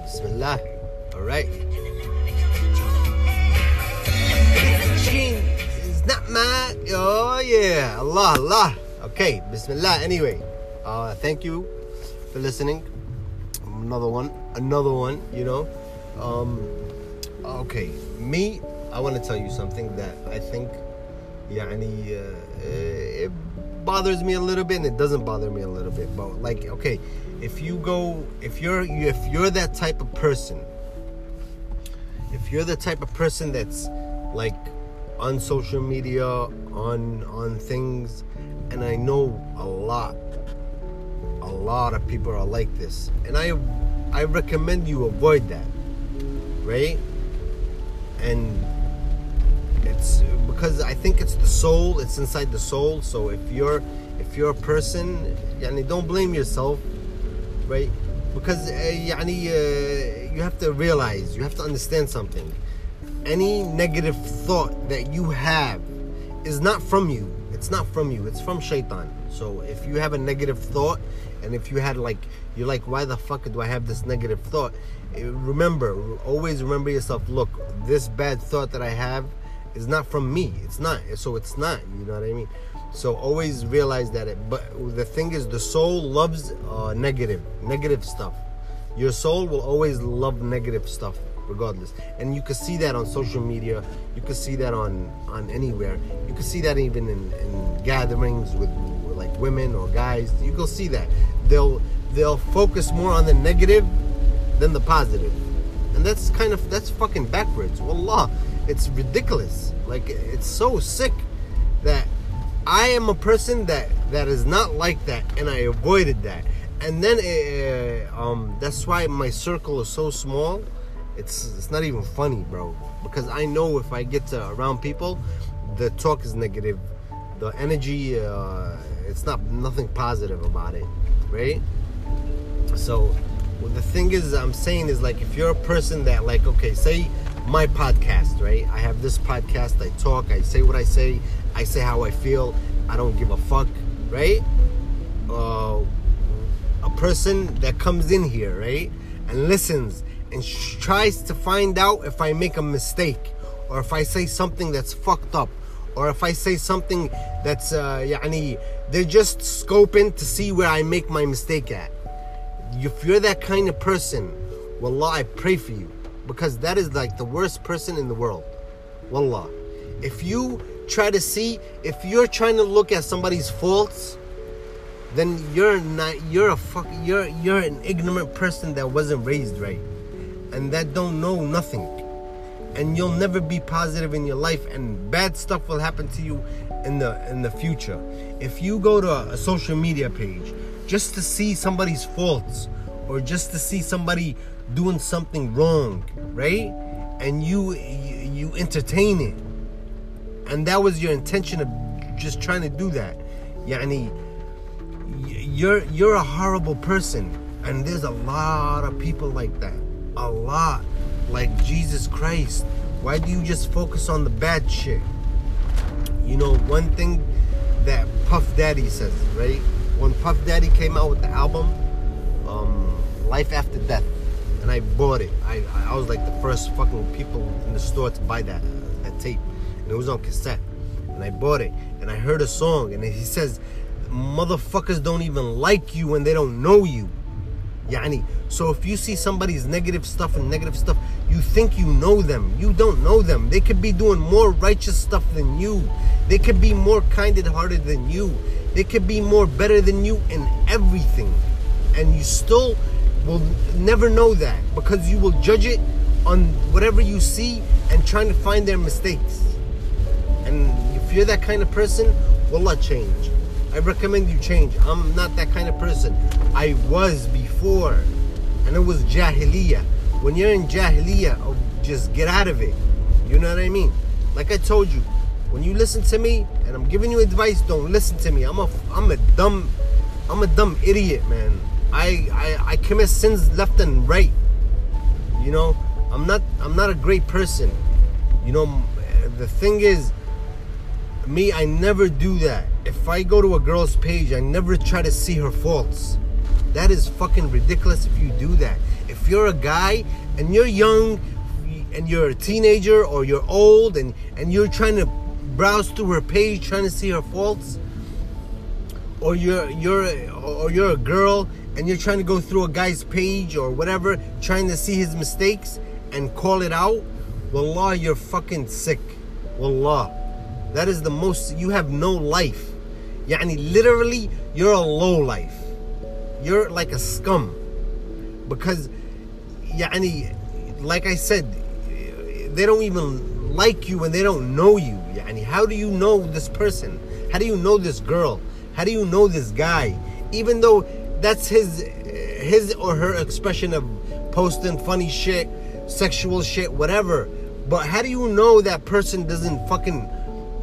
Bismillah. All right. It's not my. Oh yeah. Allah, Allah. Okay. Bismillah. Anyway, uh, thank you for listening. Another one. Another one. You know. Um. Okay. Me. I want to tell you something that I think. يعني, uh, it bothers me a little bit and it doesn't bother me a little bit but like okay if you go if you're if you're that type of person if you're the type of person that's like on social media on on things and i know a lot a lot of people are like this and i i recommend you avoid that right? And it's because i think it's the soul it's inside the soul so if you're if you're a person yani don't blame yourself right because uh, يعني, uh, you have to realize you have to understand something any negative thought that you have is not from you it's not from you it's from shaitan so if you have a negative thought and if you had like you're like why the fuck do i have this negative thought eh, remember always remember yourself look this bad thought that i have is not from me it's not so it's not you know what i mean so always realize that it. But the thing is, the soul loves uh, negative, negative stuff. Your soul will always love negative stuff, regardless. And you can see that on social media. You can see that on on anywhere. You can see that even in, in gatherings with, with like women or guys. You can see that they'll they'll focus more on the negative than the positive, and that's kind of that's fucking backwards. Wallah, it's ridiculous. Like it's so sick that I am a person that that is not like that, and I avoided that. And then uh, um, that's why my circle is so small. It's it's not even funny, bro. Because I know if I get around people, the talk is negative, the energy, uh, it's not nothing positive about it, right? So well, the thing is, I'm saying is like if you're a person that like okay, say my podcast, right? I have this podcast. I talk. I say what I say. I say how I feel. I don't give a fuck, right? Uh, a person that comes in here, right, and listens and sh- tries to find out if I make a mistake or if I say something that's fucked up or if I say something that's, uh, يعني, they're just scoping to see where I make my mistake at. If you're that kind of person, wallah, I pray for you because that is like the worst person in the world. Wallah. If you try to see if you're trying to look at somebody's faults then you're not you're a fuck you're you're an ignorant person that wasn't raised right and that don't know nothing and you'll never be positive in your life and bad stuff will happen to you in the in the future if you go to a, a social media page just to see somebody's faults or just to see somebody doing something wrong right? And you you, you entertain it. And that was your intention of just trying to do that. Yani you're you're a horrible person. And there's a lot of people like that. A lot. Like jesus christ. Why do you just focus on the bad shit? You know one thing that puff daddy says right? When puff daddy came out with the album um, life after death and i bought it I, I was like the first fucking people in the store to buy that uh, that tape and it was on cassette. And I bought it and I heard a song and he says, motherfuckers don't even like you when they don't know you. Yani, so if you see somebody's negative stuff and negative stuff, you think you know them. You don't know them. They could be doing more righteous stuff than you. They could be more kind-hearted than you. They could be more better than you in everything. And you still will never know that because you will judge it on whatever you see and trying to find their mistakes. And if you're that kind of person, wallah change. I recommend you change. I'm not that kind of person. I was before. And it was jahiliyyah. When you're in jahiliyyah, oh, just get out of it. You know what I mean? Like I told you, when you listen to me and I'm giving you advice, don't listen to me. I'm a I'm a dumb I'm a dumb idiot, man. I I, I commit sins left and right. You know, I'm not I'm not a great person. You know, the thing is me, I never do that. If I go to a girl's page, I never try to see her faults. That is fucking ridiculous if you do that. If you're a guy and you're young and you're a teenager or you're old and and you're trying to browse through her page trying to see her faults or you're you're or you're a girl and you're trying to go through a guy's page or whatever trying to see his mistakes and call it out wallah you're fucking sick. Wallah. That is the most you have no life. Yani literally you're a low life. You're like a scum. Because yani like i said they don't even like you and they don't know you. Yani how do you know this person? How do you know this girl how do you know this guy? Even though that's his his or her expression of posting funny shit sexual shit whatever. But how do you know that person doesn't fucking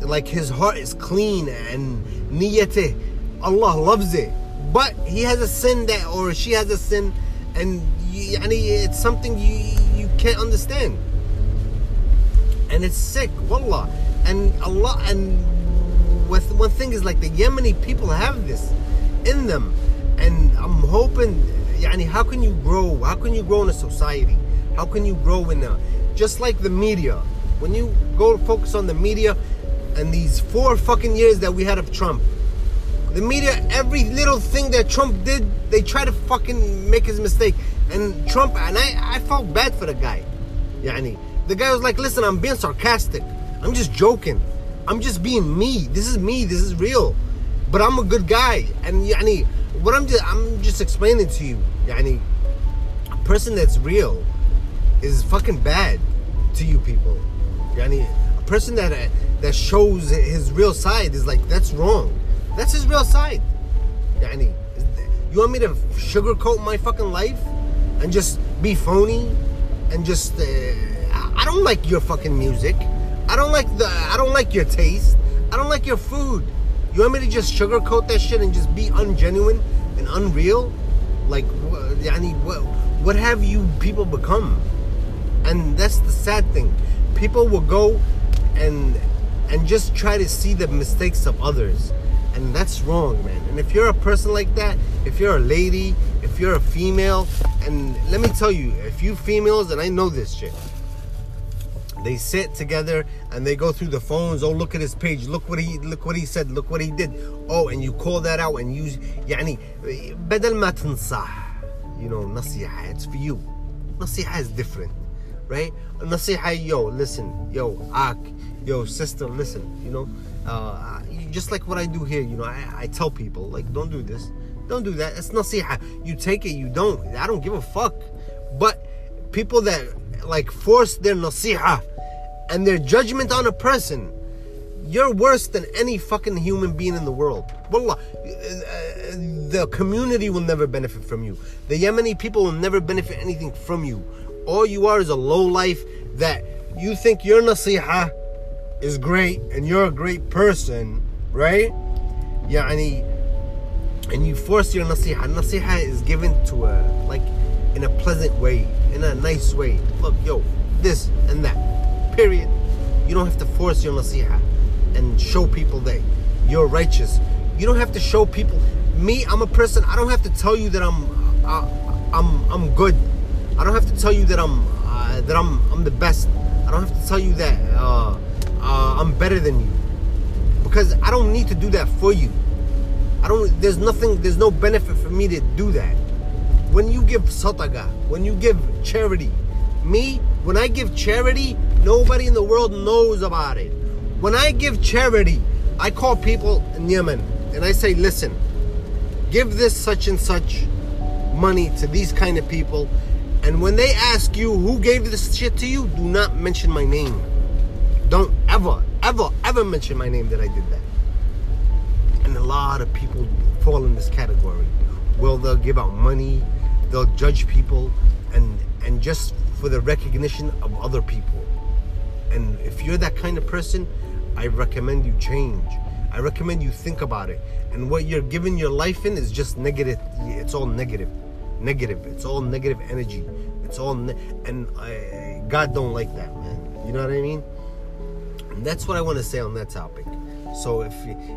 like his heart is clean and niyate? Allah loves it. But he has a sin that or she has a sin and you, it's something you you can't understand. And it's sick wallah. And Allah and one thing is like the Yemeni people have this in them. And I'm hoping yani how can you grow? How can you grow in a society? How can you grow in a just like the media. When you go focus on the media and these four fucking years that we had of Trump the media every little thing that Trump did they try to fucking make his mistake. And Trump and I I felt bad for the guy yani. The guy was like listen I'm being sarcastic. I'm just joking I'm just being me. This is me. This is real. But I'm a good guy. And yani what I'm just I'm just explaining to you yani a person that's real is fucking bad to you people. Yani a person that that shows his real side is like that's wrong. That's his real side. Yani you want me to sugarcoat my fucking life and just be phony and just uh, I don't like your fucking music I don't like the I don't like your taste I don't like your food you want me to just sugarcoat that shit and just be ungenuine and unreal? Like, yani, what, what have you people become? And that's the sad thing. People will go and and just try to see the mistakes of others. And that's wrong, man. And if you're a person like that, if you're a lady, if you're a female, and let me tell you, if you females, and I know this shit, they sit together and they go through the phones. Oh, look at his page. Look what he look what he said. Look what he did. Oh, and you call that out and use يعني بدل ما تنصح you know نصيحة it's for you نصيحة is different right نصيحة yo listen yo ak yo sister listen you know uh, just like what I do here you know I, I tell people like don't do this don't do that it's nasiha you take it you don't I don't give a fuck but people that like force their nasiha and their judgment on a person, you're worse than any fucking human being in the world. Wallah, uh, the community will never benefit from you. The Yemeni people will never benefit anything from you. All you are is a low life that you think your nasiha is great and you're a great person, right? Yani, and you force your nasiha. Nasiha is given to a like in a pleasant way, in a nice way. Look, yo, this and that. Period. You don't have to force your nasiha and show people that you're righteous. You don't have to show people. Me, I'm a person. I don't have to tell you that I'm, uh, I'm, I'm good. I don't have to tell you that I'm, uh, that I'm, I'm the best. I don't have to tell you that uh, uh, I'm better than you, because I don't need to do that for you. I don't. There's nothing. There's no benefit for me to do that when you give sataga, when you give charity, me, when I give charity, nobody in the world knows about it. When I give charity, I call people in Yemen and I say, listen, give this such and such money to these kind of people. And when they ask you who gave this shit to you, do not mention my name. Don't ever, ever, ever mention my name that I did that. And a lot of people fall in this category. Well, they'll give out money, they'll judge people and and just for the recognition of other people. And if you're that kind of person i recommend you change. I recommend you think about it. And what you're giving your life in is just negative. It's all negative. Negative. It's all negative energy. It's all ne- and I, god don't like that man. You know what i mean? And that's what i want to say on that topic. So if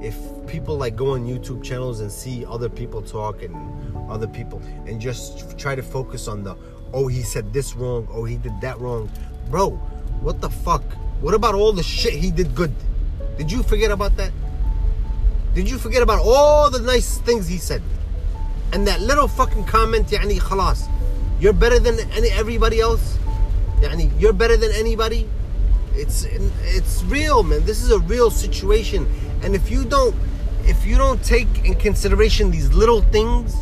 if people like go on YouTube channels and see other people talk and other people and just try to focus on the oh he said this wrong oh he did that wrong bro what the fuck what about all the shit he did good did you forget about that did you forget about all the nice things he said and that little fucking comment يعني خلاص you're better than any everybody else يعني you're better than anybody it's it's real man this is a real situation and if you don't if you don't take in consideration these little things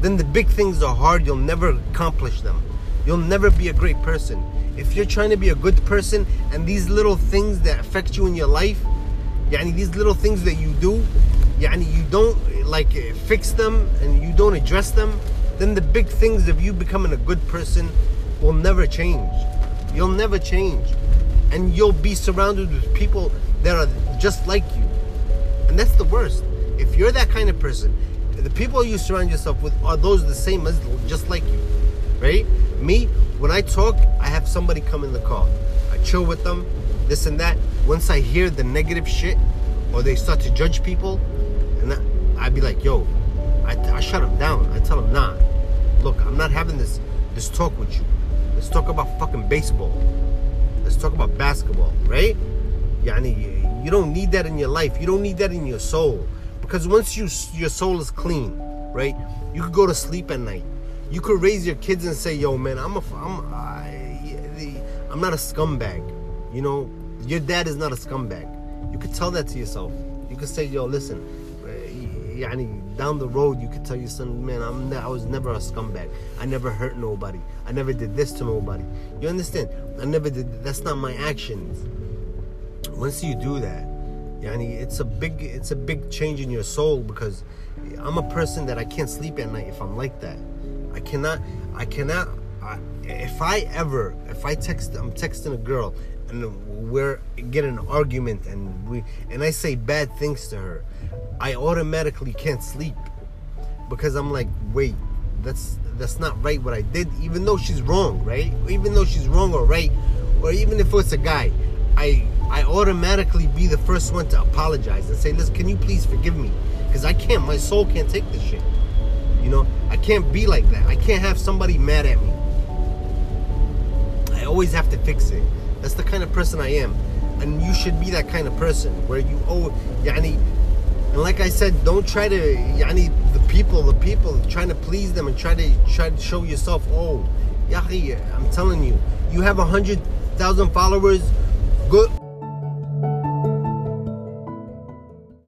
then the big things are hard. You'll never accomplish them. You'll never be a great person. If you're trying to be a good person and these little things that affect you in your life, yani these little things that you do, yani you don't like eh, fix them and you don't address them, then the big things of you becoming a good person will never change. You'll never change. And you'll be surrounded with people that are just like you. And that's the worst. If you're that kind of person the people you surround yourself with are those the same as just like you, right? Me, when I talk, I have somebody come in the car. I chill with them, this and that. Once I hear the negative shit, or they start to judge people, and I, would be like, yo, I, I shut them down. I tell them, nah, look, I'm not having this this talk with you. Let's talk about fucking baseball. Let's talk about basketball, right? Yani, you don't need that in your life. You don't need that in your soul because once you your soul is clean right you could go to sleep at night you could raise your kids and say yo man i'm a i'm I, i'm not a scumbag you know your dad is not a scumbag you could tell that to yourself you could say yo listen يعني down the road you could tell your son man I'm I was never a scumbag I never hurt nobody I never did this to nobody you understand I never did that's not my actions once you do that yani it's a big it's a big change in your soul because I'm a person that I can't sleep at night if I'm like that I cannot I cannot I, if I ever if I text I'm texting a girl and we're getting an argument and we and I say bad things to her I automatically can't sleep because I'm like, wait, that's that's not right what I did, even though she's wrong, right? Even though she's wrong or right, or even if it's a guy, I I automatically be the first one to apologize and say, listen, can you please forgive me? Because I can't, my soul can't take this shit. You know, I can't be like that. I can't have somebody mad at me. I always have to fix it. That's the kind of person I am. And you should be that kind of person where you oh yani and like I said, don't try to, yani, the people, the people, trying to please them and try to try to show yourself, oh, yahi, I'm telling you, you have a hundred thousand followers, good,